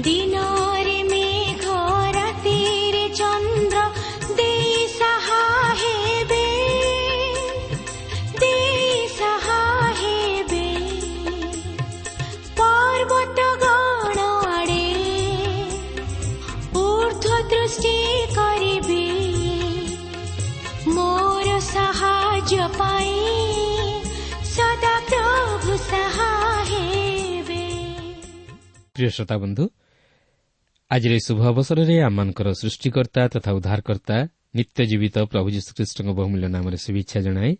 ଦିନରେ ମେଘ ରାତିରେ ଚନ୍ଦ୍ର ଦେଇ ସାହା ହେବେ ଦେଇ ସାହା ହେବେ ପର୍ବତ ଗଣ ଆଡ଼େ ଊର୍ଦ୍ଧ୍ୱ ଦୃଷ୍ଟି କରିବେ ମୋର ସାହାଯ୍ୟ ପାଇଁ ସଦା ପ୍ରଭୁ ସହାୟ ହେବେ ପ୍ରିୟ ଶ୍ରୋତା ବନ୍ଧୁ ଆଜିର ଏହି ଶୁଭ ଅବସରରେ ଆମମାନଙ୍କର ସୃଷ୍ଟିକର୍ତ୍ତା ତଥା ଉଦ୍ଧାରକର୍ତ୍ତା ନିତ୍ୟ ଜୀବିତ ପ୍ରଭୁ ଯୀଶୁଖ୍ରୀଷ୍ଟଙ୍କ ବହୁମୂଲ୍ୟ ନାମରେ ଶୁଭେଚ୍ଛା ଜଣାଏ।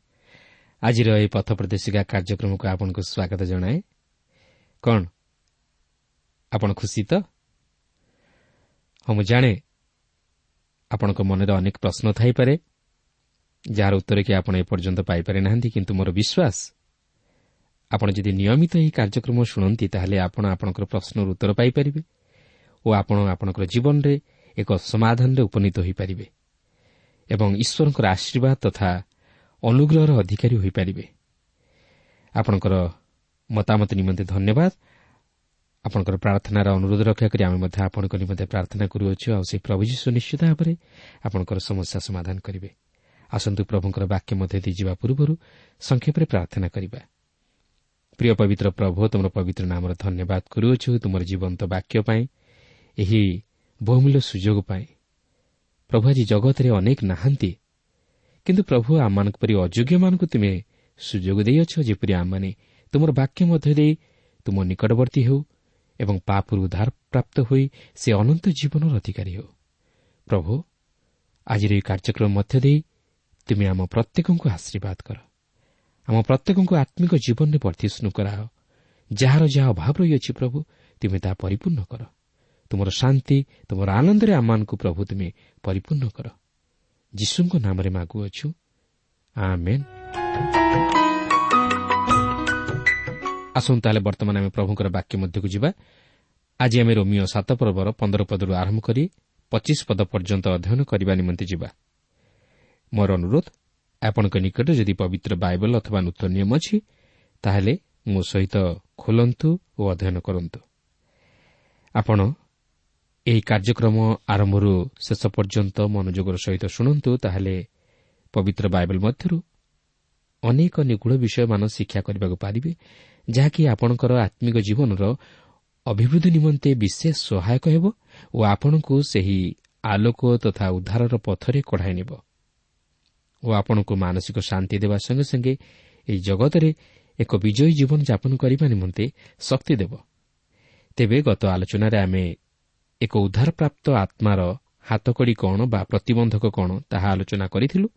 ଆଜିର ଏହି ପଥ ପ୍ରଦର୍ଶିକା କାର୍ଯ୍ୟକ୍ରମକୁ ଆପଣଙ୍କୁ ସ୍ୱାଗତ ଜଣାଏ। କ'ଣ? ଆପଣ ଖୁସି ତ? ହଁ ମୁଁ ଜାଣେ। ଆପଣଙ୍କ ମନରେ ଅନେକ ପ୍ରଶ୍ନ ଥାଇପାରେ ଯାହାର ଉତ୍ତର କି ଆପଣ ଏପର୍ଯ୍ୟନ୍ତ ପାଇପାରି ନାହାନ୍ତି କିନ୍ତୁ ମୋର ବିଶ୍ୱାସ ଆପଣ ଯଦି ନିୟମିତ ଏହି କାର୍ଯ୍ୟକ୍ରମ ଶୁଣନ୍ତି ତାହେଲେ ଆପଣ ଆପଣଙ୍କର ପ୍ରଶ୍ନର ଉତ୍ତର ପାଇପାରିବେ। ଓ ଆପଣ ଆପଣଙ୍କର ଜୀବନରେ ଏକ ସମାଧାନରେ ଉପନୀତ ହୋଇପାରିବେ ଏବଂ ଈଶ୍ୱରଙ୍କର ଆଶୀର୍ବାଦ ତଥା ଅନୁଗ୍ରହର ଅଧିକାରୀ ହୋଇପାରିବେ। ଆପଣଙ୍କର ମତାମତ ନିମନ୍ତେ ଧନ୍ୟବାଦ। ଆପଣଙ୍କର ପ୍ରାର୍ଥନାର ଅନୁରୋଧ ରକ୍ଷା କରି ଆମେ ମଧ୍ୟ ଆପଣଙ୍କ ନିମନ୍ତେ ପ୍ରାର୍ଥନା କରୁଅଛୁ ଆଉ ସେହି ପ୍ରଭୁ ଯୀଶୁ ନିଶ୍ଚିତ ଭାବରେ ଆପଣଙ୍କର ସମସ୍ୟା ସମାଧାନ କରିବେ। ଆସନ୍ତୁ ପ୍ରଭୁଙ୍କର ବାକ୍ୟ ମଧ୍ୟ ଦେଇଯିବା ପୂର୍ବରୁ ସଂକ୍ଷେପରେ ପ୍ରାର୍ଥନା କରିବା। ପ୍ରିୟ ପବିତ୍ର ପ୍ରଭୁ ତୁମର ପବିତ୍ର ନାମର ଧନ୍ୟବାଦ କରୁଅଛୁ। ତୁମର ଜୀବନ୍ତ ବାକ୍ୟ ପାଇଁ ଏହି ବହୁମୂଲ୍ୟ ସୁଯୋଗ ପାଇଁ। ପ୍ରଭୁ ଆଜି ଜଗତରେ ଅନେକ ନାହାନ୍ତି। କିନ୍ତୁ ପ୍ରଭୁ ଆମମାନଙ୍କ ପରି ଅଯୋଗ୍ୟମାନଙ୍କୁ ତୁମେ ସୁଯୋଗ ଦେଇଅଛ ଯେପରି ଆମମାନେ ତୁମର ବାକ୍ୟ ମଧ୍ୟ ଦେଇ ତୁମ ନିକଟବର୍ତ୍ତୀ ହେଉ ଏବଂ ପାପରୁ ଉଦ୍ଧାର ପ୍ରାପ୍ତ ହୋଇ ସେ ଅନନ୍ତ ଜୀବନର ଅଧିକାରୀ ହେଉ। ପ୍ରଭୁ ଆଜିର ଏହି କାର୍ଯ୍ୟକ୍ରମ ମଧ୍ୟ ଦେଇ ତୁମେ ଆମ ପ୍ରତ୍ୟେକଙ୍କୁ ଆଶୀର୍ବାଦ କର। ଆମ ପ୍ରତ୍ୟେକଙ୍କୁ ଆତ୍ମିକ ଜୀବନରେ ବର୍ଦ୍ଧିଷ୍ଣୁ କରାଅ। ଯାହାର ଯାହା ଅଭାବ ରହିଅଛି ପ୍ରଭୁ ତୁମେ ତାହା ପରିପୂର୍ଣ୍ଣ କର। ତୁମର ଶାନ୍ତି ତୁମର ଆନନ୍ଦରେ ଆମମାନଙ୍କୁ ପ୍ରଭୁ ତୁମେ ପରିପୂର୍ଣ୍ଣ କର। ଯୀଶୁଙ୍କ ନାମରେ ମାଗୁଅଛୁ। ଆସନ୍ତୁ ତାହେଲେ ବର୍ତ୍ତମାନ ଆମେ ପ୍ରଭୁଙ୍କର ବାକ୍ୟ ମଧ୍ୟକୁ ଯିବା। ଆଜି ଆମେ ରୋମିଓ ସାତ ପର୍ବର ପନ୍ଦର ପଦରୁ ଆରମ୍ଭ କରି ପଚିଶ ପଦ ପର୍ଯ୍ୟନ୍ତ ଅଧ୍ୟୟନ କରିବା ନିମନ୍ତେ ଯିବା। ମୋର ଅନୁରୋଧ ଆପଣଙ୍କ ନିକଟରେ ଯଦି ପବିତ୍ର ବାଇବଲ ଅଥବା ନୂତନ ନିୟମ ଅଛି ତାହେଲେ ମୋ ସହିତ ଖୋଲନ୍ତୁ ଓ ଅଧ୍ୟୟନ କରନ୍ତୁ। ଏହି କାର୍ଯ୍ୟକ୍ରମ ଆରମ୍ଭରୁ ଶେଷ ପର୍ଯ୍ୟନ୍ତ ମନୋଯୋଗର ସହିତ ଶୁଣନ୍ତୁ ତାହେଲେ ପବିତ୍ର ବାଇବଲ ମଧ୍ୟରୁ ଅନେକ ନିଗୁଢ଼ ବିଷୟମାନ ଶିକ୍ଷା କରିବାକୁ ପାରିବେ ଯାହାକି ଆପଣଙ୍କର ଆତ୍ମିକ ଜୀବନର ଅଭିବୃଦ୍ଧି ନିମନ୍ତେ ବିଶେଷ ସହାୟକ ହେବ ଓ ଆପଣଙ୍କୁ ସେହି ଆଲୋକ ତଥା ଉଦ୍ଧାରର ପଥରେ କଢ଼ାଇ ନେବ ଓ ଆପଣଙ୍କୁ ମାନସିକ ଶାନ୍ତି ଦେବା ସଙ୍ଗେ ସଙ୍ଗେ ଏହି ଜଗତରେ ଏକ ବିଜୟୀ ଜୀବନ ଯାପନ କରିବା ନିମନ୍ତେ ଶକ୍ତି ଦେବ। ତେବେ ଗତ ଆଲୋଚନାରେ ଆମେ ଏକ ଉଦ୍ଧାରପ୍ରାପ୍ତ ଆତ୍ମାର ହାତକଡ଼ି କ'ଣ ବା ପ୍ରତିବନ୍ଧକ କ'ଣ ତାହା ଆଲୋଚନା କରିଥିଲୁ?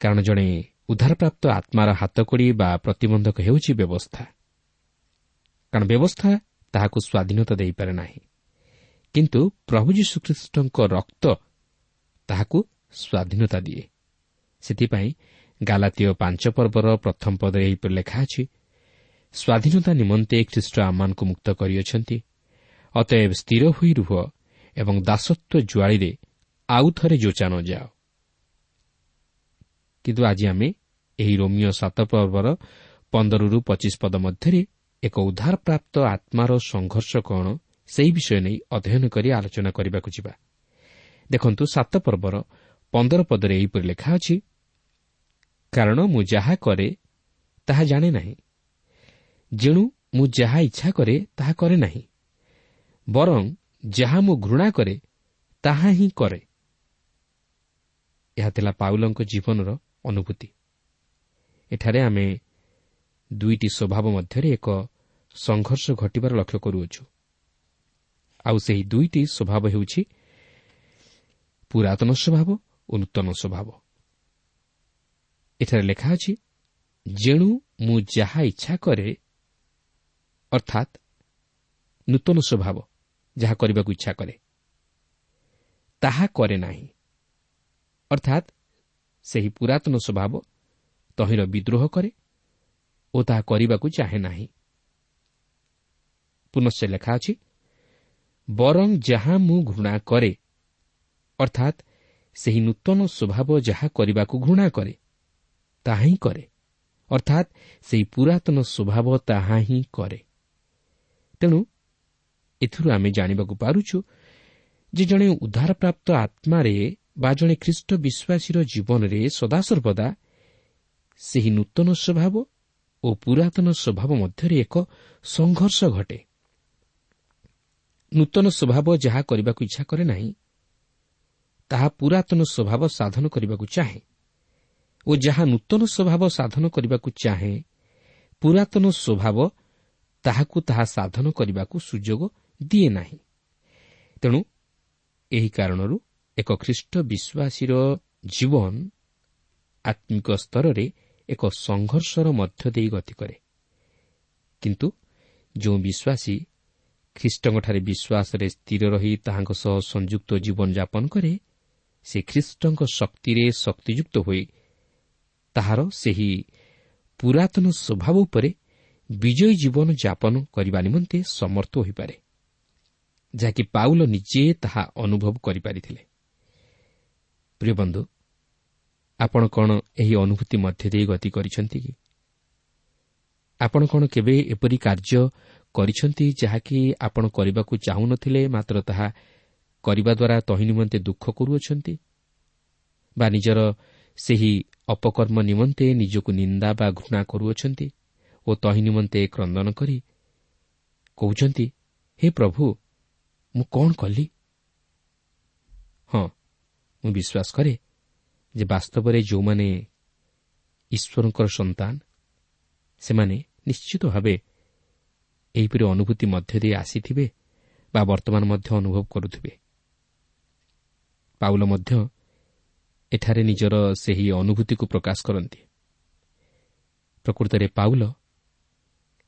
କାରଣ ଜଣେ ଉଦ୍ଧାରପ୍ରାପ୍ତ ଆତ୍ମାର ହାତକଡ଼ି ବା ପ୍ରତିବନ୍ଧକ ହେଉଛି ବ୍ୟବସ୍ଥା। କାରଣ ବ୍ୟବସ୍ଥା ତାହାକୁ ସ୍ୱାଧୀନତା ଦେଇପାରେ ନାହିଁ। କିନ୍ତୁ ପ୍ରଭୁ ଯୀଶୁଖ୍ରୀଷ୍ଟଙ୍କ ରକ୍ତ ତାହାକୁ ସ୍ୱାଧୀନତା ଦିଏ। ସେଥିପାଇଁ ଗାଲାତୀୟ ପାଞ୍ଚ ପର୍ବର ପ୍ରଥମ ପଦରେ ଏହିପରି ଲେଖା ଅଛି ସ୍ୱାଧୀନତା ନିମନ୍ତେ ଖ୍ରୀଷ୍ଟ ଆମମାନଙ୍କୁ ମୁକ୍ତ କରିଅଛନ୍ତି ଅତଏବ ସ୍ଥିର ହୋଇ ରୁହ ଏବଂ ଦାସତ୍ୱ ଜୁଆଳିରେ ଆଉ ଥରେ ଯୋଚା ନ ଯାଅ। କିନ୍ତୁ ଆଜି ଆମେ ଏହି ରୋମିଓ ସାତ ପର୍ବର ପନ୍ଦରରୁ ପଚିଶ ପଦ ମଧ୍ୟରେ ଏକ ଉଦ୍ଧାରପ୍ରାପ୍ତ ଆତ୍ମାର ସଂଘର୍ଷ କ'ଣ ସେହି ବିଷୟ ନେଇ ଅଧ୍ୟୟନ କରି ଆଲୋଚନା କରିବାକୁ ଯିବା। ଦେଖନ୍ତୁ ସାତ ପର୍ବର ପନ୍ଦର ପଦରେ ଏହିପରି ଲେଖା ଅଛି କାରଣ ମୁଁ ଯାହା କରେ ତାହା ଜାଣେ ନାହିଁ। ଯେଣୁ ମୁଁ ଯାହା ଇଚ୍ଛା କରେ ତାହା କରେ ନାହିଁ। ବରଂ ଯାହା ମୁଁ ଘୃଣା କରେ ତାହା ହିଁ କରେ ଏହା ଥିଲା ପାଉଲଙ୍କ ଜୀବନର ଅନୁଭୂତି। ଏଠାରେ ଆମେ ଦୁଇଟି ସ୍ୱଭାବ ମଧ୍ୟରେ ଏକ ସଂଘର୍ଷ ଘଟିବାର ଲକ୍ଷ୍ୟ କରୁଅଛୁ। ଆଉ ସେହି ଦୁଇଟି ସ୍ୱଭାବ ହେଉଛି ପୁରାତନ ସ୍ୱଭାବ ଓ ନୂତନ ସ୍ୱଭାବ। ଏଠାରେ ଲେଖା ଅଛି ଯେଣୁ ମୁଁ ଯାହା ଇଚ୍ଛା କରେ ଅର୍ଥାତ୍ ନୂତନ ସ୍ୱଭାବ। ଯାହା କରିବାକୁ ଇଚ୍ଛା କରେ। ତାହା କରେ ନାହିଁ। ଅର୍ଥାତ୍ ସେହି ପୁରାତନ ସ୍ୱଭାବ ତହିଁର ବିଦ୍ରୋହ କରେ ଓ ତାହା କରିବାକୁ ଚାହେଁ ନାହିଁ। ପୁନଶ୍ଚ ଲେଖା ଅଛି ବରଂ ଯାହା ମୁଁ ଘୃଣା କରେ ଅର୍ଥାତ୍ ସେହି ନୂତନ ସ୍ୱଭାବ ଯାହା କରିବାକୁ ଘୃଣା କରେ ତାହା ହିଁ କରେ ଅର୍ଥାତ୍ ସେହି ପୁରାତନ ସ୍ୱଭାବ ତାହା ହିଁ କରେ। ତେଣୁ ଏଥିରୁ ଆମେ ଜାଣିବାକୁ ପାରୁଛୁ ଯେ ଜଣେ ଉଦ୍ଧାରପ୍ରାପ୍ତ ଆତ୍ମାରେ ବା ଜଣେ ଖ୍ରୀଷ୍ଟ ବିଶ୍ୱାସୀର ଜୀବନରେ ସଦାସର୍ବଦା ସେହି ନୂତନ ସ୍ୱଭାବ ଓ ପୁରାତନ ସ୍ୱଭାବ ମଧ୍ୟରେ ଏକ ସଂଘର୍ଷ ଘଟେ। ନୂତନ ସ୍ୱଭାବ ଯାହା କରିବାକୁ ଇଚ୍ଛା କରେ ନାହିଁ ତାହା ପୁରାତନ ସ୍ୱଭାବ ସାଧନ କରିବାକୁ ଚାହେଁ ଓ ଯାହା ନୂତନ ସ୍ୱଭାବ ସାଧନ କରିବାକୁ ଚାହେଁ ପୁରାତନ ସ୍ୱଭାବ ତାହାକୁ ତାହା ସାଧନ କରିବାକୁ ସୁଯୋଗ ଦିଏ ନାହିଁ। ତେଣୁ ଏହି କାରଣରୁ ଏକ ଖ୍ରୀଷ୍ଟ ବିଶ୍ୱାସୀର ଜୀବନ ଆତ୍ମିକ ସ୍ତରରେ ଏକ ସଂଘର୍ଷର ମଧ୍ୟ ଦେଇ ଗତି କରେ। କିନ୍ତୁ ଯେଉଁ ବିଶ୍ୱାସୀ ଖ୍ରୀଷ୍ଟଙ୍କଠାରେ ବିଶ୍ୱାସରେ ସ୍ଥିର ରହି ତାହାଙ୍କ ସହ ସଂଯୁକ୍ତ ଜୀବନଯାପନ କରେ ସେ ଖ୍ରୀଷ୍ଟଙ୍କ ଶକ୍ତିରେ ଶକ୍ତିଯୁକ୍ତ ହୋଇ ତାହାର ସେହି ପୁରାତନ ସ୍ୱଭାବ ଉପରେ ବିଜୟୀ ଜୀବନ ଯାପନ କରିବା ନିମନ୍ତେ ସମର୍ଥ ହୋଇପାରେ। ଯାହାକି ପାଉଲ ନିଜେ ତାହା ଅନୁଭବ କରିପାରିଥିଲେ। ପ୍ରିୟ ବନ୍ଧୁ ଆପଣ କ'ଣ ଏହି ଅନୁଭୂତି ମଧ୍ୟ ଦେଇ ଗତି କରିଛନ୍ତି କି? ଆପଣ କ'ଣ କେବେ ଏପରି କାର୍ଯ୍ୟ କରିଛନ୍ତି ଯାହାକି ଆପଣ କରିବାକୁ ଚାହୁଁନଥିଲେ ମାତ୍ର ତାହା କରିବା ଦ୍ୱାରା ତହିଁ ନିମନ୍ତେ ଦୁଃଖ କରୁଅଛନ୍ତି? ବା ନିଜର ସେହି ଅପକର୍ମ ନିମନ୍ତେ ନିଜକୁ ନିନ୍ଦା ବା ଘୃଣା କରୁଅଛନ୍ତି ଓ ତହିଁ ନିମନ୍ତେ କ୍ରନ୍ଦନ କରି କହୁଛନ୍ତି ହେ ପ୍ରଭୁ ମୁଁ କ'ଣ କଲି? ହଁ ମୁଁ ବିଶ୍ୱାସ କରେ ଯେ ବାସ୍ତବରେ ଯେଉଁମାନେ ଈଶ୍ୱରଙ୍କର ସନ୍ତାନ ସେମାନେ ନିଶ୍ଚିତ ଭାବେ ଏହିପରି ଅନୁଭୂତି ମଧ୍ୟ ଦେଇ ଆସିଥିବେ ବା ବର୍ତ୍ତମାନ ମଧ୍ୟ ଅନୁଭବ କରୁଥିବେ। ପାଉଲ ମଧ୍ୟ ଏଠାରେ ନିଜର ସେହି ଅନୁଭୂତିକୁ ପ୍ରକାଶ କରନ୍ତି। ପ୍ରକୃତରେ ପାଉଲ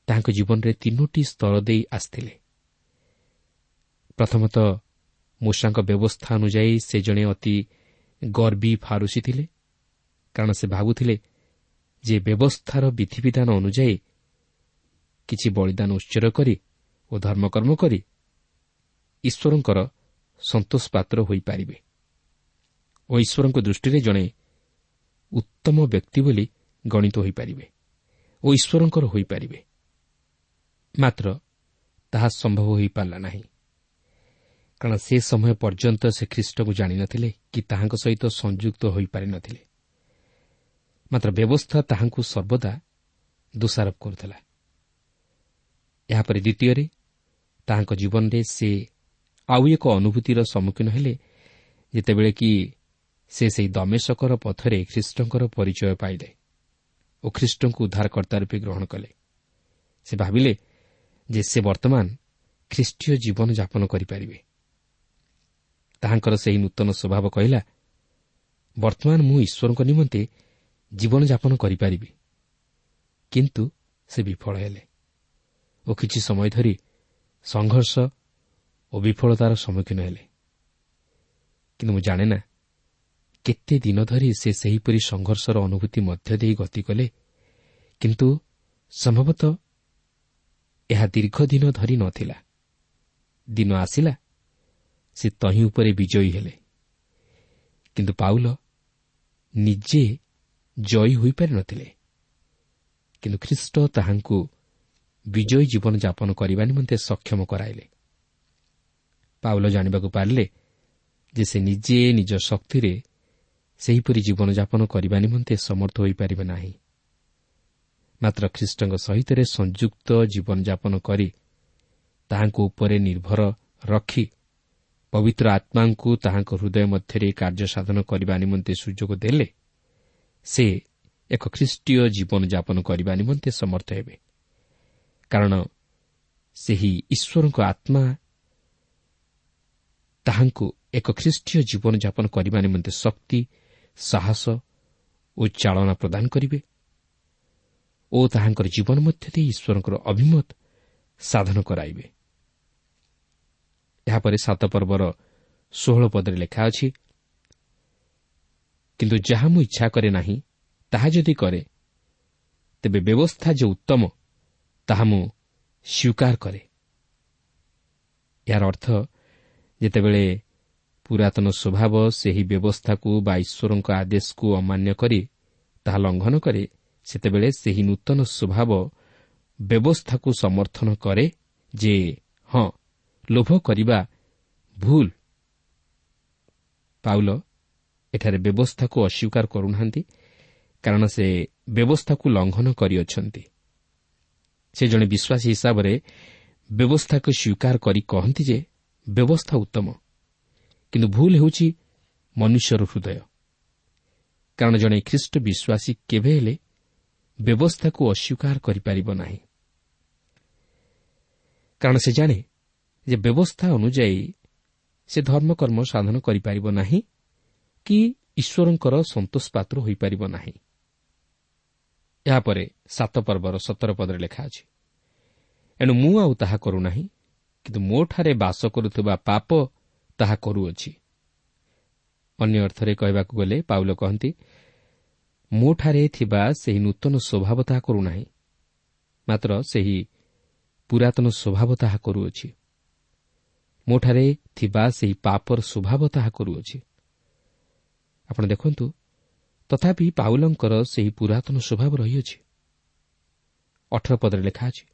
ତାହାଙ୍କ ଜୀବନରେ ତିନୋଟି ସ୍ତର ଦେଇ ଆସିଥିଲେ। ପ୍ରଥମତଃ ମୂଷାଙ୍କ ବ୍ୟବସ୍ଥା ଅନୁଯାୟୀ ସେ ଜଣେ ଅତି ଗର୍ବୀ ଫାରୁସି ଥିଲେ। କାରଣ ସେ ଭାବୁଥିଲେ ଯେ ବ୍ୟବସ୍ଥାର ବିଧିବିଧାନ ଅନୁଯାୟୀ କିଛି ବଳିଦାନ ଉତ୍ସର କରି ଓ ଧର୍ମକର୍ମ କରି ଈଶ୍ୱରଙ୍କର ସନ୍ତୋଷ ପାତ୍ର ହୋଇପାରିବେ। ଓ ଈଶ୍ୱରଙ୍କ ଦୃଷ୍ଟିରେ ଜଣେ ଉତ୍ତମ ବ୍ୟକ୍ତି ବୋଲି ଗଣିତ ହୋଇପାରିବେ ଓ ଈଶ୍ୱରଙ୍କର ହୋଇପାରିବେ। ମାତ୍ର ତାହା ସମ୍ଭବ ହୋଇପାରିଲା ନାହିଁ। କାରଣ ସେ ସମୟ ପର୍ଯ୍ୟନ୍ତ ସେ ଖ୍ରୀଷ୍ଟକୁ ଜାଣିନଥିଲେ କି ତାହାଙ୍କ ସହିତ ସଂଯୁକ୍ତ ହୋଇପାରିନଥିଲେ। ମାତ୍ର ବ୍ୟବସ୍ଥା ତାହାଙ୍କୁ ସର୍ବଦା ଦୋଷାରୋପ କରୁଥିଲା। ଏହାପରେ ଦ୍ୱିତୀୟରେ ତାହାଙ୍କ ଜୀବନରେ ସେ ଆଉ ଏକ ଅନୁଭୂତିର ସମ୍ମୁଖୀନ ହେଲେ ଯେତେବେଳେ କି ସେ ସେହି ଦମେଶକର ପଥରେ ଖ୍ରୀଷ୍ଟଙ୍କର ପରିଚୟ ପାଇଲେ ଓ ଖ୍ରୀଷ୍ଟଙ୍କୁ ଉଦ୍ଧାରକର୍ତ୍ତା ରୂପେ ଗ୍ରହଣ କଲେ। ସେ ଭାବିଲେ ଯେ ସେ ବର୍ତ୍ତମାନ ଖ୍ରୀଷ୍ଟୀୟ ଜୀବନଯାପନ କରିପାରିବେ। ତାହାଙ୍କର ସେହି ନୂତନ ସ୍ୱଭାବ କହିଲା ବର୍ତ୍ତମାନ ମୁଁ ଈଶ୍ୱରଙ୍କ ନିମନ୍ତେ ଜୀବନଯାପନ କରିପାରିବି। କିନ୍ତୁ ସେ ବିଫଳ ହେଲେ ଓ କିଛି ସମୟ ଧରି ସଂଘର୍ଷ ଓ ବିଫଳତାର ସମ୍ମୁଖୀନ ହେଲେ। କିନ୍ତୁ ମୁଁ ଜାଣେ ନା କେତେ ଦିନ ଧରି ସେ ସେହିପରି ସଂଘର୍ଷର ଅନୁଭୂତି ମଧ୍ୟ ଦେଇ ଗତି କଲେ କିନ୍ତୁ ସମ୍ଭବତଃ ଏହା ଦୀର୍ଘ ଦିନ ଧରି ନଥିଲା। ଦିନ ଆସିଲା ସେ ତହିଁ ଉପରେ ବିଜୟୀ ହେଲେ। କିନ୍ତୁ ପାଉଲ ନିଜେ ଜୟୀ ହୋଇପାରିନଥିଲେ କିନ୍ତୁ ଖ୍ରୀଷ୍ଟ ତାହାଙ୍କୁ ବିଜୟୀ ଜୀବନଯାପନ କରିବା ନିମନ୍ତେ ସକ୍ଷମ କରାଇଲେ। ପାଉଲ ଜାଣିବାକୁ ପାରିଲେ ଯେ ସେ ନିଜେ ନିଜ ଶକ୍ତିରେ ସେହିପରି ଜୀବନଯାପନ କରିବା ନିମନ୍ତେ ସମର୍ଥ ହୋଇପାରିବେ ନାହିଁ। ମାତ୍ର ଖ୍ରୀଷ୍ଟଙ୍କ ସହିତ ସଂଯୁକ୍ତ ଜୀବନଯାପନ କରି ତାହାଙ୍କ ଉପରେ ନିର୍ଭର ରଖି ପବିତ୍ର ଆତ୍ମାଙ୍କୁ ତାହାଙ୍କ ହୃଦୟ ମଧ୍ୟରେ କାର୍ଯ୍ୟ ସାଧନ କରିବା ନିମନ୍ତେ ସୁଯୋଗ ଦେଲେ ସେ ଏକ ଖ୍ରୀଷ୍ଟୀୟ ଜୀବନଯାପନ କରିବା ନିମନ୍ତେ ସମର୍ଥ ହେବେ। କାରଣ ସେହି ଈଶ୍ୱରଙ୍କ ଆତ୍ମା ତାହାଙ୍କୁ ଏକ ଖ୍ରୀଷ୍ଟୀୟ ଜୀବନଯାପନ କରିବା ନିମନ୍ତେ ଶକ୍ତି ସାହସ ଓ ଚାଳନା ପ୍ରଦାନ କରିବେ ଓ ତାହାଙ୍କର ଜୀବନ ମଧ୍ୟ ଦେଇ ଈଶ୍ୱରଙ୍କର ଅଭିମତ ସାଧନ କରାଇବେ। ଏହାପରେ ସାତ ପର୍ବର ଷୋହଳ ପଦରେ ଲେଖା ଅଛି କିନ୍ତୁ ଯାହା ମୁଁ ଇଚ୍ଛା କରେ ନାହିଁ ତାହା ଯଦି କରେ ତେବେ ବ୍ୟବସ୍ଥା ଯେ ଉତ୍ତମ ତାହା ମୁଁ ସ୍ୱୀକାର କରେ। ଏହାର ଅର୍ଥ ଯେତେବେଳେ ପୁରାତନ ସ୍ୱଭାବ ସେହି ବ୍ୟବସ୍ଥାକୁ ବା ଈଶ୍ୱରଙ୍କ ଆଦେଶକୁ ଅମାନ୍ୟ କରି ତାହା ଲଙ୍ଘନ କରେ ସେତେବେଳେ ସେହି ନୂତନ ସ୍ୱଭାବ ବ୍ୟବସ୍ଥାକୁ ସମର୍ଥନ କରେ ଯେ ହଁ ଲୋଭ କରିବା ଭୁଲ। ପାଉଲ ଏଠାରେ ବ୍ୟବସ୍ଥାକୁ ଅସ୍ୱୀକାର କରୁନାହାନ୍ତି କାରଣ ସେ ବ୍ୟବସ୍ଥାକୁ ଲଙ୍ଘନ କରିଅଛନ୍ତି। ସେ ଜଣେ ବିଶ୍ୱାସୀ ହିସାବରେ ବ୍ୟବସ୍ଥାକୁ ସ୍ୱୀକାର କରି କହନ୍ତି ଯେ ବ୍ୟବସ୍ଥା ଉତ୍ତମ କିନ୍ତୁ ଭୁଲ ହେଉଛି ମନୁଷ୍ୟର ହୃଦୟ। କାରଣ ଜଣେ ଖ୍ରୀଷ୍ଟ ବିଶ୍ୱାସୀ କେବେ ହେଲେ ବ୍ୟବସ୍ଥାକୁ ଅସ୍ୱୀକାର କରିପାରିବ ନାହିଁ। କାରଣ ସେ ଜାଣେ ଯେ ବ୍ୟବସ୍ଥା ଅନୁଯାୟୀ ସେ ଧର୍ମକର୍ମ ସାଧନ କରିପାରିବ ନାହିଁ କି ଈଶ୍ୱରଙ୍କର ସନ୍ତୋଷ ପାତ୍ର ହୋଇପାରିବ ନାହିଁ। ଏହାପରେ ସାତ ପର୍ବର ସତର ପଦରେ ଲେଖା ଅଛି ଏଣୁ ମୁଁ ଆଉ ତାହା କରୁନାହିଁ କିନ୍ତୁ ମୋଠାରେ ବାସ କରୁଥିବା ପାପ ତାହା କରୁଅଛି। ଅନ୍ୟ ଅର୍ଥରେ କହିବାକୁ ଗଲେ ପାଉଲ କହନ୍ତି ମୋଠାରେ ଥିବା ସେହି ନୂତନ ସ୍ୱଭାବ ତାହା କରୁନାହିଁ ମାତ୍ର ସେହି ପୁରାତନ ସ୍ୱଭାବ ତାହା କରୁଅଛି। ମୋଠାରେ ଥିବା ସେହି ପାପର ସ୍ୱଭାବ ତାହା କରୁଅଛି ଆପଣ ଦେଖନ୍ତୁ ତଥାପି ପାଉଲଙ୍କର ସେହି ପୁରାତନ ସ୍ୱଭାବ ରହିଅଛି। ଅଠର ପଦରେ ଲେଖା ଅଛି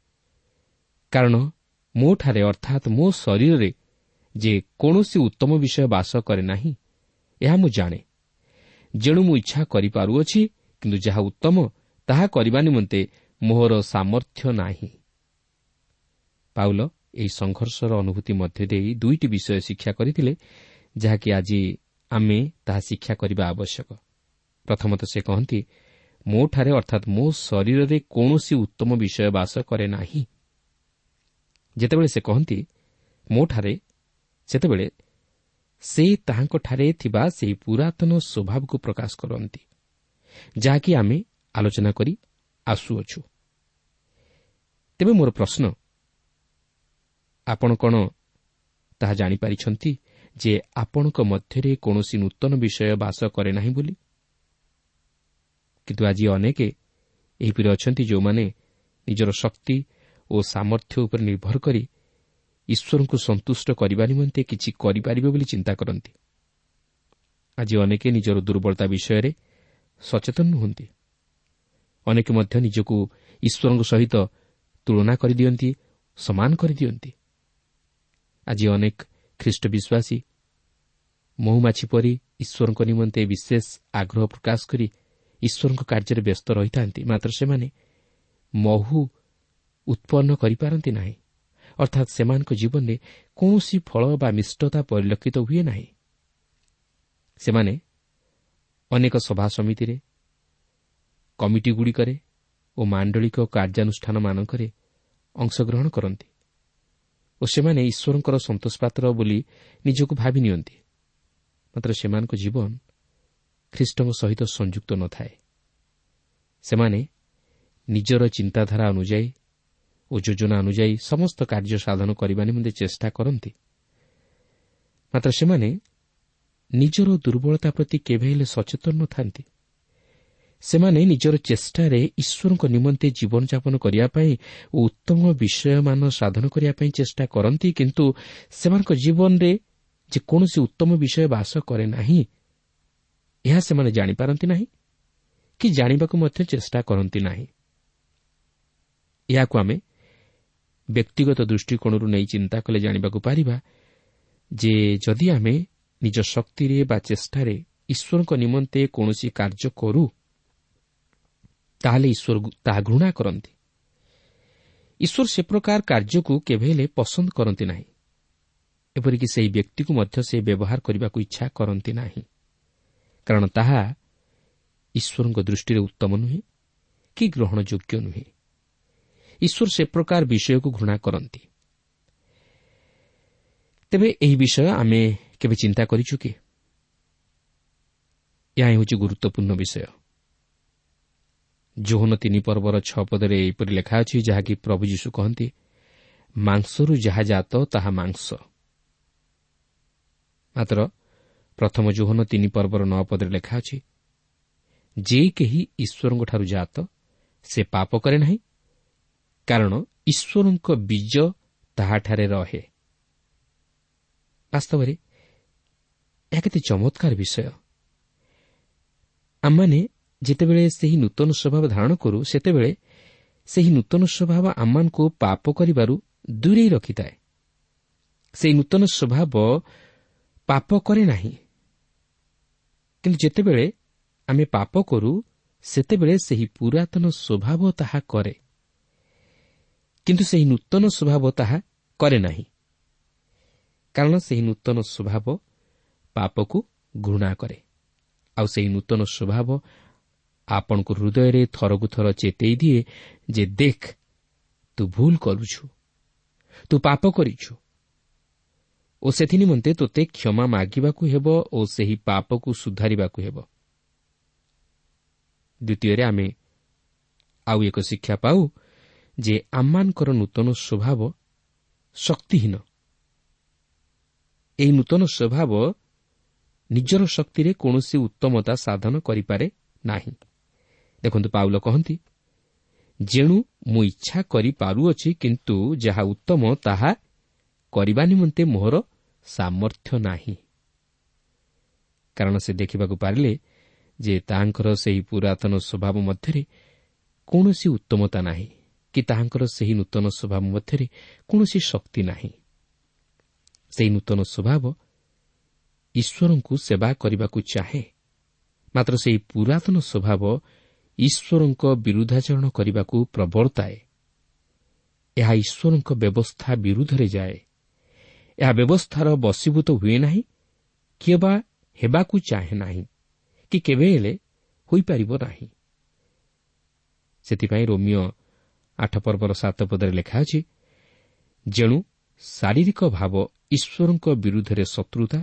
କାରଣ ମୋଠାରେ ଅର୍ଥାତ୍ ମୋ ଶରୀରରେ ଯେ କୌଣସି ଉତ୍ତମ ବିଷୟ ବାସ କରେ ନାହିଁ ଏହା ମୁଁ ଜାଣେ। ଯେଣୁ ମୁଁ ଇଚ୍ଛା କରିପାରୁଅଛି କିନ୍ତୁ ଯାହା ଉତ୍ତମ ତାହା କରିବା ନିମନ୍ତେ ମୋହର ସାମର୍ଥ୍ୟ ନାହିଁ। ପାଉଲ ଏହି ସଂଘର୍ଷର ଅନୁଭୂତି ମଧ୍ୟ ଦେଇ ଦୁଇଟି ବିଷୟ ଶିକ୍ଷା କରିଥିଲେ ଯାହାକି ଆଜି ଆମେ ତାହା ଶିକ୍ଷା କରିବା ଆବଶ୍ୟକ ପ୍ରଥମତଃ ସେ କହନ୍ତି ମୋଠାରେ ଅର୍ଥାତ୍ ମୋ ଶରୀରରେ କୌଣସି ଉତ୍ତମ ବିଷୟ ବାସ କରେ ନାହିଁ ଯେତେବେଳେ ସେ କହନ୍ତି ମୋଠାରେ ସେତେବେଳେ ସେ ତାହାଙ୍କଠାରେ ଥିବା ସେହି ପୁରାତନ ସ୍ୱଭାବକୁ ପ୍ରକାଶ କରନ୍ତି ଯାହାକି ଆମେ ଆଲୋଚନା କରି ଆସୁଅଛୁ ତେବେ ମୋର ପ୍ରଶ୍ନ ଆପଣ କ'ଣ ତାହା ଜାଣିପାରିଛନ୍ତି ଯେ ଆପଣଙ୍କ ମଧ୍ୟରେ କୌଣସି ନୂତନ ବିଷୟ ବାସ କରେ ନାହିଁ ବୋଲି। କିନ୍ତୁ ଆଜି ଅନେକ ଏହିପରି ଅଛନ୍ତି ଯେଉଁମାନେ ନିଜର ଶକ୍ତି ଓ ସାମର୍ଥ୍ୟ ଉପରେ ନିର୍ଭର କରି ଈଶ୍ୱରଙ୍କୁ ସନ୍ତୁଷ୍ଟ କରିବା ନିମନ୍ତେ କିଛି କରିପାରିବେ ବୋଲି ଚିନ୍ତା କରନ୍ତି। ଆଜି ଅନେକ ନିଜର ଦୁର୍ବଳତା ବିଷୟରେ ସଚେତନ ନୁହନ୍ତି। ଅନେକ ମଧ୍ୟ ନିଜକୁ ଈଶ୍ୱରଙ୍କ ସହିତ ତୁଳନା କରିଦିଅନ୍ତି ସମାନ କରିଦିଅନ୍ତି। ଆଜି ଅନେକ ଖ୍ରୀଷ୍ଟ ବିଶ୍ୱାସୀ ମହୁମାଛି ପରି ଈଶ୍ୱରଙ୍କ ନିମନ୍ତେ ବିଶେଷ ଆଗ୍ରହ ପ୍ରକାଶ କରି ଈଶ୍ୱରଙ୍କ କାର୍ଯ୍ୟରେ ବ୍ୟସ୍ତ ରହିଥାନ୍ତି ମାତ୍ର ସେମାନେ ମହୁ ଉତ୍ପନ୍ନ କରିପାରନ୍ତି ନାହିଁ। ଅର୍ଥାତ୍ ସେମାନଙ୍କ ଜୀବନରେ କୌଣସି ଫଳ ବା ମିଷ୍ଟତା ପରିଲକ୍ଷିତ ହୁଏ ନାହିଁ। ସେମାନେ ଅନେକ ସଭା ସମିତିରେ କମିଟିଗୁଡ଼ିକରେ ଓ ମାଣ୍ଡଳିକ କାର୍ଯ୍ୟାନୁଷ୍ଠାନମାନଙ୍କରେ ଅଂଶଗ୍ରହଣ କରନ୍ତି। ଓ ସେମାନେ ଈଶ୍ୱରଙ୍କର ସନ୍ତୋଷପାତ୍ର ବୋଲି ନିଜକୁ ଭାବି ନିଅନ୍ତି। ମାତ୍ର ସେମାନଙ୍କ ଜୀବନ ଖ୍ରୀଷ୍ଟଙ୍କ ସହିତ ସଂଯୁକ୍ତ ନଥାଏ। ସେମାନେ ନିଜର ଚିନ୍ତାଧାରା ଅନୁଯାୟୀ ଓ ଯୋଜନା ଅନୁଯାୟୀ ସମସ୍ତ କାର୍ଯ୍ୟ ସାଧନ କରିବା ନିମନ୍ତେ ଚେଷ୍ଟା କରନ୍ତି। ମାତ୍ର ସେମାନେ ନିଜର ଦୁର୍ବଳତା ପ୍ରତି କେବେ ହେଲେ ସଚେତନ ନଥାନ୍ତି। ସେମାନେ ନିଜର ଚେଷ୍ଟାରେ ଈଶ୍ୱରଙ୍କ ନିମନ୍ତେ ଜୀବନଯାପନ କରିବା ପାଇଁ ଓ ଉତ୍ତମ ବିଷୟମାନ ସାଧନ କରିବା ପାଇଁ ଚେଷ୍ଟା କରନ୍ତି କିନ୍ତୁ ସେମାନଙ୍କ ଜୀବନରେ ଯେକୌଣସି ଉତ୍ତମ ବିଷୟ ବାସ କରେ ନାହିଁ ଏହା ସେମାନେ ଜାଣିପାରନ୍ତି ନାହିଁ କି ଜାଣିବାକୁ ମଧ୍ୟ ଚେଷ୍ଟା କରନ୍ତି ନାହିଁ। ଏହାକୁ ଆମେ ବ୍ୟକ୍ତିଗତ ଦୃଷ୍ଟିକୋଣରୁ ନେଇ ଚିନ୍ତା କଲେ ଜାଣିବାକୁ ପାରିବା ଯେ ଯଦି ଆମେ ନିଜ ଶକ୍ତିରେ ବା ଚେଷ୍ଟାରେ ଈଶ୍ୱରଙ୍କ ନିମନ୍ତେ କୌଣସି କାର୍ଯ୍ୟ କରୁ ତାହେଲେ ଈଶ୍ୱର ତାହା ଘୃଣା କରନ୍ତି। ଈଶ୍ୱର ସେ ପ୍ରକାର କାର୍ଯ୍ୟକୁ କେବେ ହେଲେ ପସନ୍ଦ କରନ୍ତି ନାହିଁ। ଏପରିକି ସେହି ବ୍ୟକ୍ତିକୁ ମଧ୍ୟ ସେ ବ୍ୟବହାର କରିବାକୁ ଇଚ୍ଛା କରନ୍ତି ନାହିଁ। କାରଣ ତାହା ଈଶ୍ୱରଙ୍କ ଦୃଷ୍ଟିରେ ଉତ୍ତମ ନୁହେଁ କି ଗ୍ରହଣଯୋଗ୍ୟ ନୁହେଁ। ଈଶ୍ୱର ସେ ପ୍ରକାର ବିଷୟକୁ ଘୃଣା କରନ୍ତି। ତେବେ ଏହି ବିଷୟ ଆମେ କେବେ ଚିନ୍ତା କରିଛୁ କି? ଏହା ହେଉଛି ଗୁରୁତ୍ୱପୂର୍ଣ୍ଣ ବିଷୟ। ଜୋହନ ତିନି ପର୍ବର ଛଅ ପଦରେ ଏହିପରି ଲେଖା ଅଛି ଯାହାକି ପ୍ରଭୁ ଯୀଶୁ କହନ୍ତି ମାଂସରୁ ଯାହା ଜାତ ତାହା ମାଂସ। ମାତ୍ର ପ୍ରଥମ ଜୋହନ ତିନି ପର୍ବର ନଅ ପଦରେ ଲେଖା ଅଛି ଯେ କେହି ଈଶ୍ୱରଙ୍କଠାରୁ ଜାତ ସେ ପାପ କରେ ନାହିଁ କାରଣ ଈଶ୍ୱରଙ୍କ ବୀଜ ତାହାଠାରେ ରହେ। ବାସ୍ତବରେ ଏହା କେତେ ଚମତ୍କାର ବିଷୟ। ଆମମାନେ ଯେତେବେଳେ ସେହି ନୂତନ ସ୍ୱଭାବ ଧାରଣ କରୁ ସେତେବେଳେ ସେହି ନୂତନ ସ୍ୱଭାବ ଆମମାନଙ୍କୁ ପାପ କରିବାରୁ ଦୂରେଇ ରଖିଥାଏ। ସେହି ନୂତନ ସ୍ୱଭାବ ପାପ କରେ ନାହିଁ। କିନ୍ତୁ ଯେତେବେଳେ ଆମେ ପାପ କରୁ ସେତେବେଳେ ସେହି ପୁରାତନ ସ୍ୱଭାବ ତାହା କରେ। କିନ୍ତୁ ସେହି ନୂତନ ସ୍ୱଭାବ ତାହା କରେ ନାହିଁ। କାରଣ ସେହି ନୂତନ ସ୍ୱଭାବ ପାପକୁ ଘୃଣା କରେ। ଆଉ ସେହି ନୂତନ ସ୍ୱଭାବ ଆପଣଙ୍କୁ ହୃଦୟରେ ଥରକୁ ଥର ଚେତେଇ ଦିଏ ଯେ ଦେଖ ତୁ ଭୁଲ କରୁଛୁ ତୁ ପାପ କରିଛୁ ଓ ସେଥି ନିମନ୍ତେ ତୋତେ କ୍ଷମା ମାଗିବାକୁ ହେବ ଓ ସେହି ପାପକୁ ସୁଧାରିବାକୁ ହେବ। ଦ୍ୱିତୀୟରେ ଆମେ ଆଉ ଏକ ଶିକ୍ଷା ପାଉ ଯେ ଆମମାନଙ୍କର ନୂତନ ସ୍ୱଭାବ ଶକ୍ତିହୀନ। ଏହି ନୂତନ ସ୍ୱଭାବ ନିଜର ଶକ୍ତିରେ କୌଣସି ଉତ୍ତମତା ସାଧନ କରିପାରେ ନାହିଁ। ଦେଖନ୍ତୁ ପାଉଲ କହନ୍ତି ଯେଣୁ ମୁଁ ଇଚ୍ଛା କରିପାରୁଅଛି କିନ୍ତୁ ଯାହା ଉତ୍ତମ ତାହା କରିବା ନିମନ୍ତେ ମୋହର ସାମର୍ଥ୍ୟ ନାହିଁ। କାରଣ ସେ ଦେଖିବାକୁ ପାରିଲେ ଯେ ତାହାଙ୍କର ସେହି ପୁରାତନ ସ୍ୱଭାବ ମଧ୍ୟରେ କୌଣସି ଉତ୍ତମତା ନାହିଁ କି ତାହାଙ୍କର ସେହି ନୂତନ ସ୍ୱଭାବ ମଧ୍ୟରେ କୌଣସି ଶକ୍ତି ନାହିଁ। ସେହି ନୂତନ ସ୍ୱଭାବ ଈଶ୍ୱରଙ୍କୁ ସେବା କରିବାକୁ ଚାହେଁ ମାତ୍ର ସେହି ପୁରାତନ ସ୍ୱଭାବ ଈଶ୍ୱରଙ୍କ ବିରୁଦ୍ଧାଚରଣ କରିବାକୁ ପ୍ରବର୍ତ୍ତାଏ ଏହା ଈଶ୍ୱରଙ୍କ ବ୍ୟବସ୍ଥା ବିରୁଦ୍ଧରେ ଯାଏ। ଏହା ବ୍ୟବସ୍ଥାର ବଶୀଭୂତ ହୁଏ ନାହିଁ କିଏ ବା ହେବାକୁ ଚାହେଁ ନାହିଁ କି କେବେ ହେଲେ ହୋଇପାରିବ ନାହିଁ। ସେଥିପାଇଁ ରୋମିଓ ଆଠ ପର୍ବର ସାତ ପଦରେ ଲେଖା ଅଛି ଯେଣୁ ଶାରୀରିକ ଭାବ ଈଶ୍ୱରଙ୍କ ବିରୁଦ୍ଧରେ ଶତ୍ରୁତା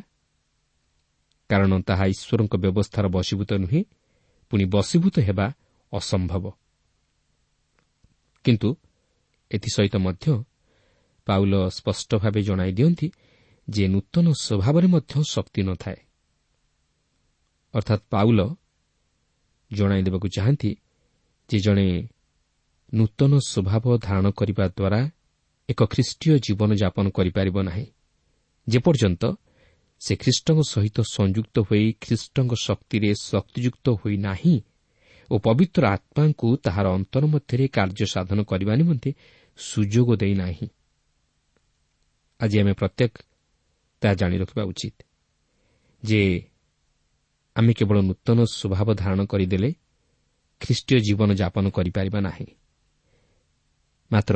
କାରଣ ତାହା ଈଶ୍ୱରଙ୍କ ବ୍ୟବସ୍ଥାର ବଶୀଭୂତ ନୁହେଁ ପୁଣି ବଶୀଭୂତ ହେବା ଅସମ୍ଭବ। କିନ୍ତୁ ଏଥିସହିତ ମଧ୍ୟ ପାଉଲ ସ୍ପଷ୍ଟ ଭାବେ ଜଣାଇ ଦିଅନ୍ତି ଯେ ନୂତନ ସ୍ୱଭାବରେ ମଧ୍ୟ ଶକ୍ତି ନଥାଏ। ଅର୍ଥାତ୍ ପାଉଲ ଜଣାଇ ଦେବାକୁ ଚାହାନ୍ତି ଯେ ଜଣେ ନୂତନ ସ୍ୱଭାବ ଧାରଣ କରିବା ଦ୍ୱାରା ଏକ ଖ୍ରୀଷ୍ଟୀୟ ଜୀବନଯାପନ କରିପାରିବ ନାହିଁ। ଯେପର୍ଯ୍ୟନ୍ତ ସେ ଖ୍ରୀଷ୍ଟଙ୍କ ସହିତ ସଂଯୁକ୍ତ ହୋଇ ଖ୍ରୀଷ୍ଟଙ୍କ ଶକ୍ତିରେ ଶକ୍ତିଯୁକ୍ତ ହୋଇନାହିଁ ଓ ପବିତ୍ର ଆତ୍ମାଙ୍କୁ ତାହାର ଅନ୍ତର ମଧ୍ୟରେ କାର୍ଯ୍ୟ ସାଧନ କରିବା ନିମନ୍ତେ ସୁଯୋଗ ଦେଇନାହିଁ। ଆଜି ଆମେ ପ୍ରତ୍ୟେକ ତାହା ଜାଣି ରଖିବା ଉଚିତ ଯେ ଆମେ କେବଳ ନୂତନ ସ୍ୱଭାବ ଧାରଣ କରିଦେଲେ ଖ୍ରୀଷ୍ଟୀୟ ଜୀବନ ଯାପନ କରିପାରିବା ନାହିଁ। ମାତ୍ର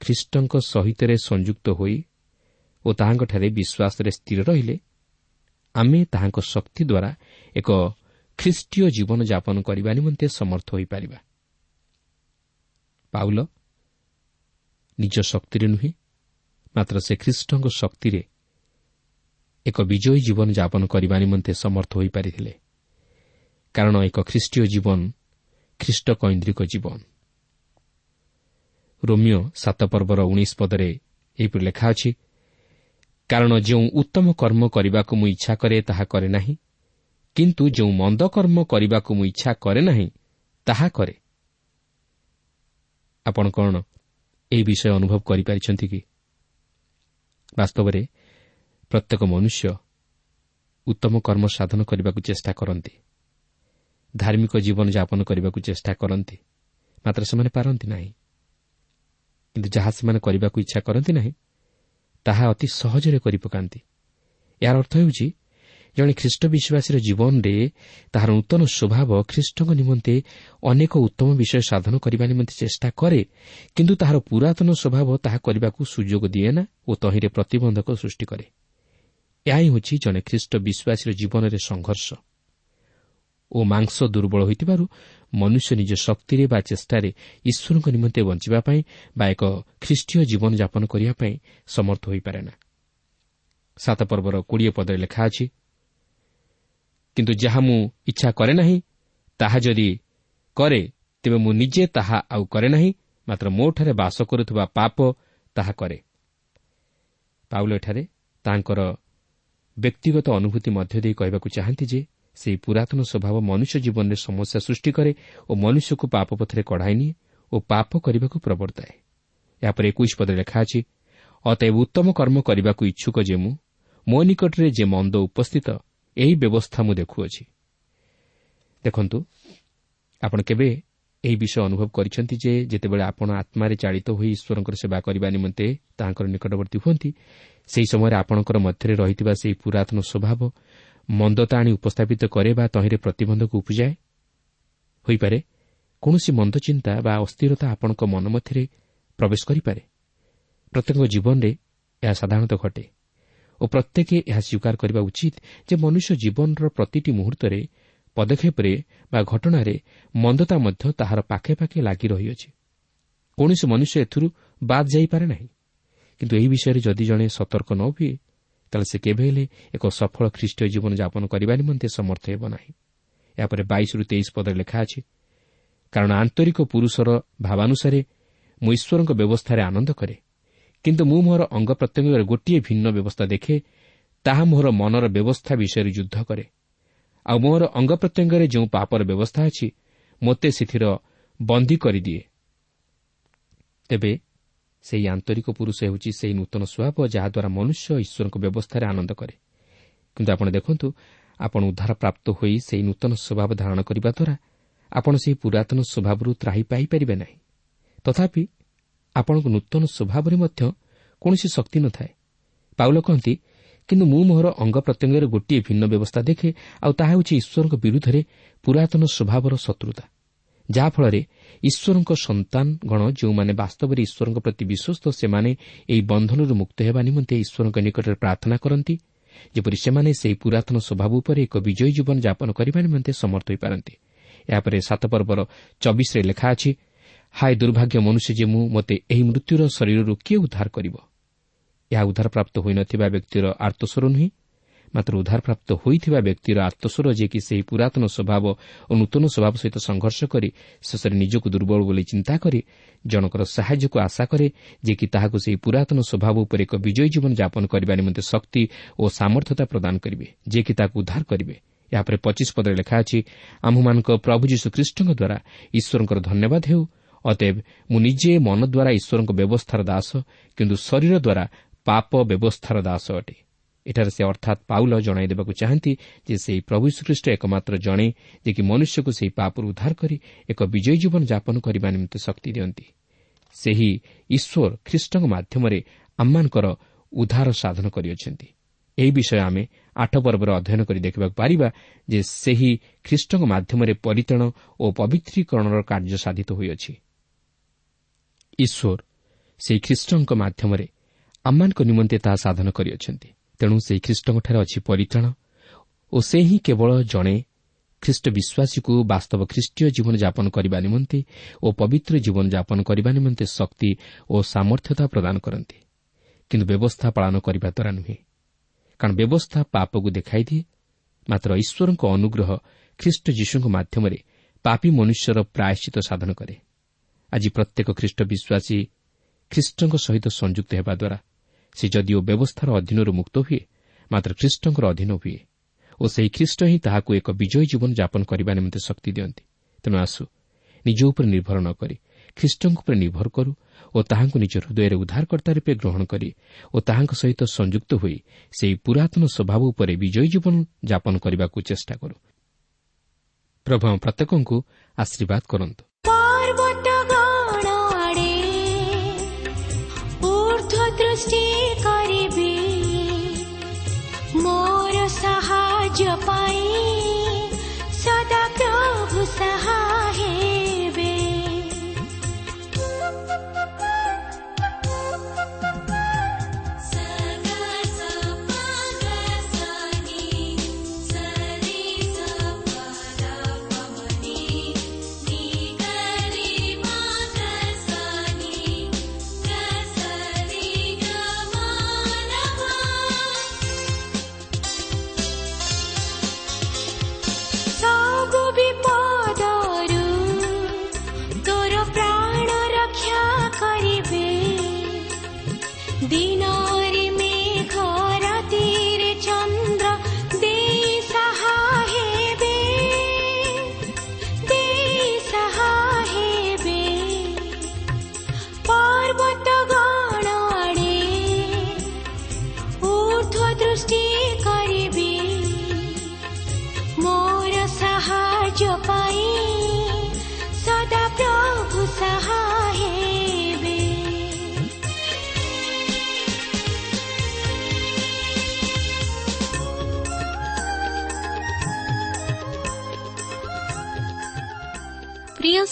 ଖ୍ରୀଷ୍ଟଙ୍କ ସହିତରେ ସଂଯୁକ୍ତ ହୋଇ ଓ ତାହାଙ୍କଠାରେ ବିଶ୍ୱାସରେ ସ୍ଥିର ରହିଲେ ଆମେ ତାହାଙ୍କ ଶକ୍ତି ଦ୍ୱାରା ଏକ ଖ୍ରୀଷ୍ଟୀୟ ଜୀବନଯାପନ କରିବା ନିମନ୍ତେ ସମର୍ଥ ହୋଇପାରିବା। ପାଉଲ ନିଜ ଶକ୍ତିରେ ନୁହେଁ ମାତ୍ର ସେ ଖ୍ରୀଷ୍ଟଙ୍କ ଶକ୍ତିରେ ଏକ ବିଜୟୀ ଜୀବନଯାପନ କରିବା ନିମନ୍ତେ ସମର୍ଥ ହୋଇପାରିଥିଲେ। କାରଣ ଏକ ଖ୍ରୀଷ୍ଟୀୟ ଜୀବନ ଖ୍ରୀଷ୍ଟ କୈନ୍ଦ୍ରିକ ଜୀବନ। ରୋମିଓ ସାତ ପର୍ବର ଉଣେଇଶ ପଦରେ ଏହିପରି ଲେଖା ଅଛି କାରଣ ଯେଉଁ ଉତ୍ତମ କର୍ମ କରିବାକୁ ମୁଁ ଇଚ୍ଛା କରେ ତାହା କରେ ନାହିଁ। କିନ୍ତୁ ଯେଉଁ ମନ୍ଦ କର୍ମ କରିବାକୁ ମୁଁ ଇଚ୍ଛା କରେ ନାହିଁ ତାହା କରେ। ଆପଣ କ'ଣ ଏହି ବିଷୟ ଅନୁଭବ କରିପାରିଛନ୍ତି କି? ବାସ୍ତବରେ ପ୍ରତ୍ୟେକ ମନୁଷ୍ୟ ଉତ୍ତମ କର୍ମ ସାଧନ କରିବାକୁ ଚେଷ୍ଟା କରନ୍ତି। ଧାର୍ମିକ ଜୀବନଯାପନ କରିବାକୁ ଚେଷ୍ଟା କରନ୍ତି। ମାତ୍ର ସେମାନେ ପାରନ୍ତି ନାହିଁ। କିନ୍ତୁ ଯାହା ସେମାନେ କରିବାକୁ ଇଚ୍ଛା କରନ୍ତି ନାହିଁ ତାହା ଅତି ସହଜରେ କରିପକାନ୍ତି। ଏହାର ଅର୍ଥ ହେଉଛି ଜଣେ ଖ୍ରୀଷ୍ଟ ବିଶ୍ୱାସୀର ଜୀବନରେ ତାହାର ନୂତନ ସ୍ୱଭାବ ଖ୍ରୀଷ୍ଟଙ୍କ ନିମନ୍ତେ ଅନେକ ଉତ୍ତମ ବିଷୟ ସାଧନ କରିବା ନିମନ୍ତେ ଚେଷ୍ଟା କରେ କିନ୍ତୁ ତାହାର ପୁରାତନ ସ୍ୱଭାବ ତାହା କରିବାକୁ ସୁଯୋଗ ଦିଏ ନା ଓ ତହିଁରେ ପ୍ରତିବନ୍ଧକ ସୃଷ୍ଟି କରେ। ଏହା ହିଁ ହେଉଛି ଜଣେ ଖ୍ରୀଷ୍ଟ ବିଶ୍ୱାସୀର ଜୀବନରେ ସଂଘର୍ଷ। ଓ ମାଂସ ଦୁର୍ବଳ ହୋଇଥିବାରୁ ମନୁଷ୍ୟ ନିଜ ଶକ୍ତିରେ ବା ଚେଷ୍ଟାରେ ଈଶ୍ୱରଙ୍କ ନିମନ୍ତେ ବଞ୍ଚିବା ପାଇଁ ବା ଏକ ଖ୍ରୀଷ୍ଟୀୟ ଜୀବନଯାପନ କରିବା ପାଇଁ ସମର୍ଥ ହୋଇପାରେ ନା ସାତ ପର୍ବର କୋଡ଼ିଏ ପଦରେ ଲେଖା ଅଛି କିନ୍ତୁ ଯାହା ମୁଁ ଇଚ୍ଛା କରେ ନାହିଁ ତାହା ଯଦି କରେ ତେବେ ମୁଁ ନିଜେ ତାହା ଆଉ କରେ ନାହିଁ ମାତ୍ର ମୋଠାରେ ବାସ କରୁଥିବା ପାପ ତାହା କରେ। ପାଉଲ ଏଠାରେ ତାଙ୍କର ବ୍ୟକ୍ତିଗତ ଅନୁଭୂତି ମଧ୍ୟ ଦେଇ କହିବାକୁ ଚାହାନ୍ତି ଯେ ସେହି ପୁରାତନ ସ୍ୱଭାବ ମନୁଷ୍ୟ ଜୀବନରେ ସମସ୍ୟା ସୃଷ୍ଟି କରେ ଓ ମନୁଷ୍ୟକୁ ପାପ ପଥରେ କଢ଼ାଇ ନିଏ ଓ ପାପ କରିବାକୁ ପ୍ରବର୍ତ୍ତାଏ। ଏହାପରେ ଏକୋଇଶ ପଦରେ ଲେଖା ଅଛି ଅତଏବ ଉତ୍ତମ କର୍ମ କରିବାକୁ ଇଚ୍ଛୁକ ଯେ ମୁଁ ମୋ ନିକଟରେ ଯେ ମନ୍ଦ ଉପସ୍ଥିତ ଏହି ବ୍ୟବସ୍ଥା ମୁଁ ଦେଖୁଅଛି। ଦେଖନ୍ତୁ ଆପଣ କେବେ ଏହି ବିଷୟ ଅନୁଭବ କରିଛନ୍ତି ଯେ ଯେତେବେଳେ ଆପଣ ଆତ୍ମାରେ ଚାଳିତ ହୋଇ ଈଶ୍ୱରଙ୍କର ସେବା କରିବା ନିମନ୍ତେ ତାହାଙ୍କର ନିକଟବର୍ତ୍ତୀ ହୁଅନ୍ତି ସେହି ସମୟରେ ଆପଣଙ୍କର ମଧ୍ୟରେ ରହିଥିବା ସେହି ପୁରାତନ ସ୍ୱଭାବ ମନ୍ଦତା ଆଣି ଉପସ୍ଥାପିତ କରେ ବା ତହିଁରେ ପ୍ରତିବନ୍ଧକ ଉପୁଜାଏ? ହୋଇପାରେ। କୌଣସି ମନ୍ଦ ଚିନ୍ତା ବା ଅସ୍ଥିରତା ଆପଣଙ୍କ ମନ ମଧ୍ୟରେ ପ୍ରବେଶ କରିପାରେ। ପ୍ରତ୍ୟେକଙ୍କ ଜୀବନରେ ଏହା ସାଧାରଣତଃ ଘଟେ। ଓ ପ୍ରତ୍ୟେକ ଏହା ସ୍ୱୀକାର କରିବା ଉଚିତ ଯେ ମନୁଷ୍ୟ ଜୀବନର ପ୍ରତିଟି ମୁହୂର୍ତ୍ତରେ ପଦକ୍ଷେପରେ ବା ଘଟଣାରେ ମନ୍ଦତା ମଧ୍ୟ ତାହାର ପାଖେ ପାଖେ ଲାଗି ରହିଅଛି। କୌଣସି ମନୁଷ୍ୟ ଏଥିରୁ ବାଦ୍ ଯାଇପାରେ ନାହିଁ। କିନ୍ତୁ ଏହି ବିଷୟରେ ଯଦି ଜଣେ ସତର୍କ ନ ହୁଏ ତାହେଲେ ସେ କେବେ ହେଲେ ଏକ ସଫଳ ଖ୍ରୀଷ୍ଟୀୟ ଜୀବନଯାପନ କରିବା ନିମନ୍ତେ ସମର୍ଥ ହେବ ନାହିଁ। ଏହାପରେ ବାଇଶରୁ ତେଇଶ ପଦରେ ଲେଖା ଅଛି କାରଣ ଆନ୍ତରିକ ପୁରୁଷର ଭାବାନୁସାରେ ମୁଁ ଈଶ୍ୱରଙ୍କ ବ୍ୟବସ୍ଥାରେ ଆନନ୍ଦ କରେ କିନ୍ତୁ ମୁଁ ମୋର ଅଙ୍ଗ ପ୍ରତ୍ୟଙ୍ଗରେ ଗୋଟିଏ ଭିନ୍ନ ବ୍ୟବସ୍ଥା ଦେଖେ ତାହା ମୋର ମନର ବ୍ୟବସ୍ଥା ବିଷୟରେ ଯୁଦ୍ଧ କରେ। ଆଉ ମୋର ଅଙ୍ଗ ପ୍ରତ୍ୟଙ୍ଗରେ ଯେଉଁ ପାପର ବ୍ୟବସ୍ଥା ଅଛି ମୋତେ ସେଥିର ବନ୍ଦୀ କରିଦିଏ। ତେବେ ସେହି ଆନ୍ତରିକ ପୁରୁଷ ହେଉଛି ସେହି ନୂତନ ସ୍ୱଭାବ ଯାହାଦ୍ୱାରା ମନୁଷ୍ୟ ଈଶ୍ୱରଙ୍କ ବ୍ୟବସ୍ଥାରେ ଆନନ୍ଦ କରେ। କିନ୍ତୁ ଆପଣ ଦେଖନ୍ତୁ ଆପଣ ଉଦ୍ଧାରପ୍ରାପ୍ତ ହୋଇ ସେହି ନୂତନ ସ୍ୱଭାବ ଧାରଣ କରିବା ଦ୍ୱାରା ଆପଣ ସେହି ପୁରାତନ ସ୍ୱଭାବରୁ ତ୍ରାହି ପାଇପାରିବେ ନାହିଁ। ତଥାପି ଆପଣଙ୍କ ନୂତନ ସ୍ୱଭାବରେ ମଧ୍ୟ କୌଣସି ଶକ୍ତି ନଥାଏ। ପାଉଲ କହନ୍ତି କିନ୍ତୁ ମୁଁ ମୋର ଅଙ୍ଗ ପ୍ରତ୍ୟଙ୍ଗରେ ଗୋଟିଏ ଭିନ୍ନ ବ୍ୟବସ୍ଥା ଦେଖେ ଆଉ ତାହା ହେଉଛି ଈଶ୍ୱରଙ୍କ ବିରୁଦ୍ଧରେ ପୁରାତନ ସ୍ୱଭାବର ଶତ୍ରୁତା। ଯାହାଫଳରେ ଈଶ୍ୱରଙ୍କ ସନ୍ତାନଗଣ ଯେଉଁମାନେ ବାସ୍ତବରେ ଈଶ୍ୱରଙ୍କ ପ୍ରତି ବିଶ୍ୱସ୍ତ ସେମାନେ ଏହି ବନ୍ଧନରୁ ମୁକ୍ତ ହେବା ନିମନ୍ତେ ଈଶ୍ୱରଙ୍କ ନିକଟରେ ପ୍ରାର୍ଥନା କରନ୍ତି ଯେପରି ସେମାନେ ସେହି ପୁରାତନ ସ୍ୱଭାବ ଉପରେ ଏକ ବିଜୟୀ ଜୀବନ ଯାପନ କରିବା ନିମନ୍ତେ ସମର୍ଥ ହୋଇପାରନ୍ତି। ଏହାପରେ ସାତ ପର୍ବର ଚବିଶରେ ଲେଖା ଅଛି ହାୟ ଦୁର୍ଭାଗ୍ୟ ମନୁଷ୍ୟ ଯେ ମୁଁ ମୋତେ ଏହି ମୃତ୍ୟୁର ଶରୀରରୁ କିଏ ଉଦ୍ଧାର କରିବ? ଏହା ଉଦ୍ଧାରପ୍ରାପ୍ତ ହୋଇନଥିବା ବ୍ୟକ୍ତିର ଆର୍ତ୍ତସ୍ୱର ନୁହେଁ ମାତ୍ର ଉଦ୍ଧାରପ୍ରାପ୍ତ ହୋଇଥିବା ବ୍ୟକ୍ତିର ଆତ୍ମସ୍ୱର ଯିଏକି ସେହି ପୁରାତନ ସ୍ୱଭାବ ଓ ନୂତନ ସ୍ୱଭାବ ସହିତ ସଂଘର୍ଷ କରି ଶେଷରେ ନିଜକୁ ଦୁର୍ବଳ ବୋଲି ଚିନ୍ତା କରି ଜଣଙ୍କର ସାହାଯ୍ୟକୁ ଆଶା କରେ ଯିଏକି ତାହାକୁ ସେହି ପୁରାତନ ସ୍ୱଭାବ ଉପରେ ଏକ ବିଜୟୀ ଜୀବନ ଯାପନ କରିବା ନିମନ୍ତେ ଶକ୍ତି ଓ ସାମର୍ଥ୍ୟତା ପ୍ରଦାନ କରିବେ ଯିଏକି ତାହାକୁ ଉଦ୍ଧାର କରିବେ। ଏହାପରେ ପଚିଶ ପଦରେ ଲେଖା ଅଛି ଆମ୍ଭମାନଙ୍କ ପ୍ରଭୁ ଯୀଶୁ ଖ୍ରୀଷ୍ଟଙ୍କ ଦ୍ୱାରା ଈଶ୍ୱରଙ୍କର ଧନ୍ୟବାଦ ହେଉ। ଅତେବ ମୁଁ ନିଜେ ମନ ଦ୍ୱାରା ଈଶ୍ୱରଙ୍କ ବ୍ୟବସ୍ଥାର ଦାସ କିନ୍ତୁ ଶରୀର ଦ୍ୱାରା ପାପ ବ୍ୟବସ୍ଥାର ଦାସ ଅଟେ। ଏଠାରେ ସେ ଅର୍ଥାତ୍ ପାଉଲ ଜଣାଇ ଦେବାକୁ ଚାହାନ୍ତି ଯେ ସେହି ପ୍ରଭୁ ଶ୍ରୀଖ୍ରୀଷ୍ଟ ଏକମାତ୍ର ଜଣେ ଯେ କି ମନୁଷ୍ୟକୁ ସେହି ପାପରୁ ଉଦ୍ଧାର କରି ଏକ ବିଜୟୀ ଜୀବନ ଯାପନ କରିବା ନିମନ୍ତେ ଶକ୍ତି ଦିଅନ୍ତି। ସେହି ଈଶ୍ୱର ଖ୍ରୀଷ୍ଟଙ୍କ ମାଧ୍ୟମରେ ଆମମାନଙ୍କର ଉଦ୍ଧାର ସାଧନ କରିଅଛନ୍ତି। ଏହି ବିଷୟ ଆମେ ଆଠ ପର୍ବରେ ଅଧ୍ୟୟନ କରି ଦେଖିବାକୁ ପାରିବା ଯେ ସେହି ଖ୍ରୀଷ୍ଟଙ୍କ ମାଧ୍ୟମରେ ପରିତାଣ ଓ ପବିତ୍ରୀକରଣର କାର୍ଯ୍ୟ ସାଧିତ ହୋଇଅଛି। ଈଶ୍ୱର ସେହି ଖ୍ରୀଷ୍ଟଙ୍କ ମାଧ୍ୟମରେ ଆମମାନଙ୍କ ନିମନ୍ତେ ତାହା ସାଧନ କରିଅଛନ୍ତି। ତେଣୁ ସେହି ଖ୍ରୀଷ୍ଟଙ୍କଠାରେ ଅଛି ପରିତାଣ ଓ ସେ ହିଁ କେବଳ ଜଣେ ଖ୍ରୀଷ୍ଟ ବିଶ୍ୱାସୀକୁ ବାସ୍ତବ ଖ୍ରୀଷ୍ଟୀୟ ଜୀବନଯାପନ କରିବା ନିମନ୍ତେ ଓ ପବିତ୍ର ଜୀବନଯାପନ କରିବା ନିମନ୍ତେ ଶକ୍ତି ଓ ସାମର୍ଥ୍ୟତା ପ୍ରଦାନ କରନ୍ତି। କିନ୍ତୁ ବ୍ୟବସ୍ଥା ପାଳନ କରିବା ଦ୍ୱାରା ନୁହେଁ। କାରଣ ବ୍ୟବସ୍ଥା ପାପକୁ ଦେଖାଇଦିଏ ମାତ୍ର ଈଶ୍ୱରଙ୍କ ଅନୁଗ୍ରହ ଖ୍ରୀଷ୍ଟ ଯୀଶୁଙ୍କ ମାଧ୍ୟମରେ ପାପୀ ମନୁଷ୍ୟର ପ୍ରାୟଶ୍ଚିତ ସାଧନ କରେ। ଆଜି ପ୍ରତ୍ୟେକ ଖ୍ରୀଷ୍ଟ ବିଶ୍ୱାସୀ ଖ୍ରୀଷ୍ଟଙ୍କ ସହିତ ସଂଯୁକ୍ତ ହେବା ଦ୍ୱାରା ସେ ଯଦିଓ ବ୍ୟବସ୍ଥାର ଅଧୀନରୁ ମୁକ୍ତ ହୁଏ ମାତ୍ର ଖ୍ରୀଷ୍ଟଙ୍କର ଅଧୀନ ହୁଏ ଓ ସେହି ଖ୍ରୀଷ୍ଟ ହିଁ ତାହାକୁ ଏକ ବିଜୟୀ ଜୀବନ ଯାପନ କରିବା ନିମନ୍ତେ ଶକ୍ତି ଦିଅନ୍ତି। ତେଣୁ ଆସୁ ନିଜ ଉପରେ ନିର୍ଭର ନ କରି ଖ୍ରୀଷ୍ଟଙ୍କ ଉପରେ ନିର୍ଭର କରୁ ଓ ତାହାଙ୍କୁ ନିଜ ହୃଦୟରେ ଉଦ୍ଧାରକର୍ତ୍ତା ରୂପେ ଗ୍ରହଣ କରି ଓ ତାହାଙ୍କ ସହିତ ସଂଯୁକ୍ତ ହୋଇ ସେହି ପୁରାତନ ସ୍ୱଭାବ ଉପରେ ବିଜୟୀ ଜୀବନ ଯାପନ କରିବାକୁ ଚେଷ୍ଟା କରୁ। ପ୍ରଭୁ ପ୍ରତ୍ୟେକଙ୍କୁ ଆଶୀର୍ବାଦ କରନ୍ତୁ। ଊର୍ଦ୍ଧ୍ୱ ଦୃଷ୍ଟି କରିବି ମୋର ସାହାଯ୍ୟ ପାଇଁ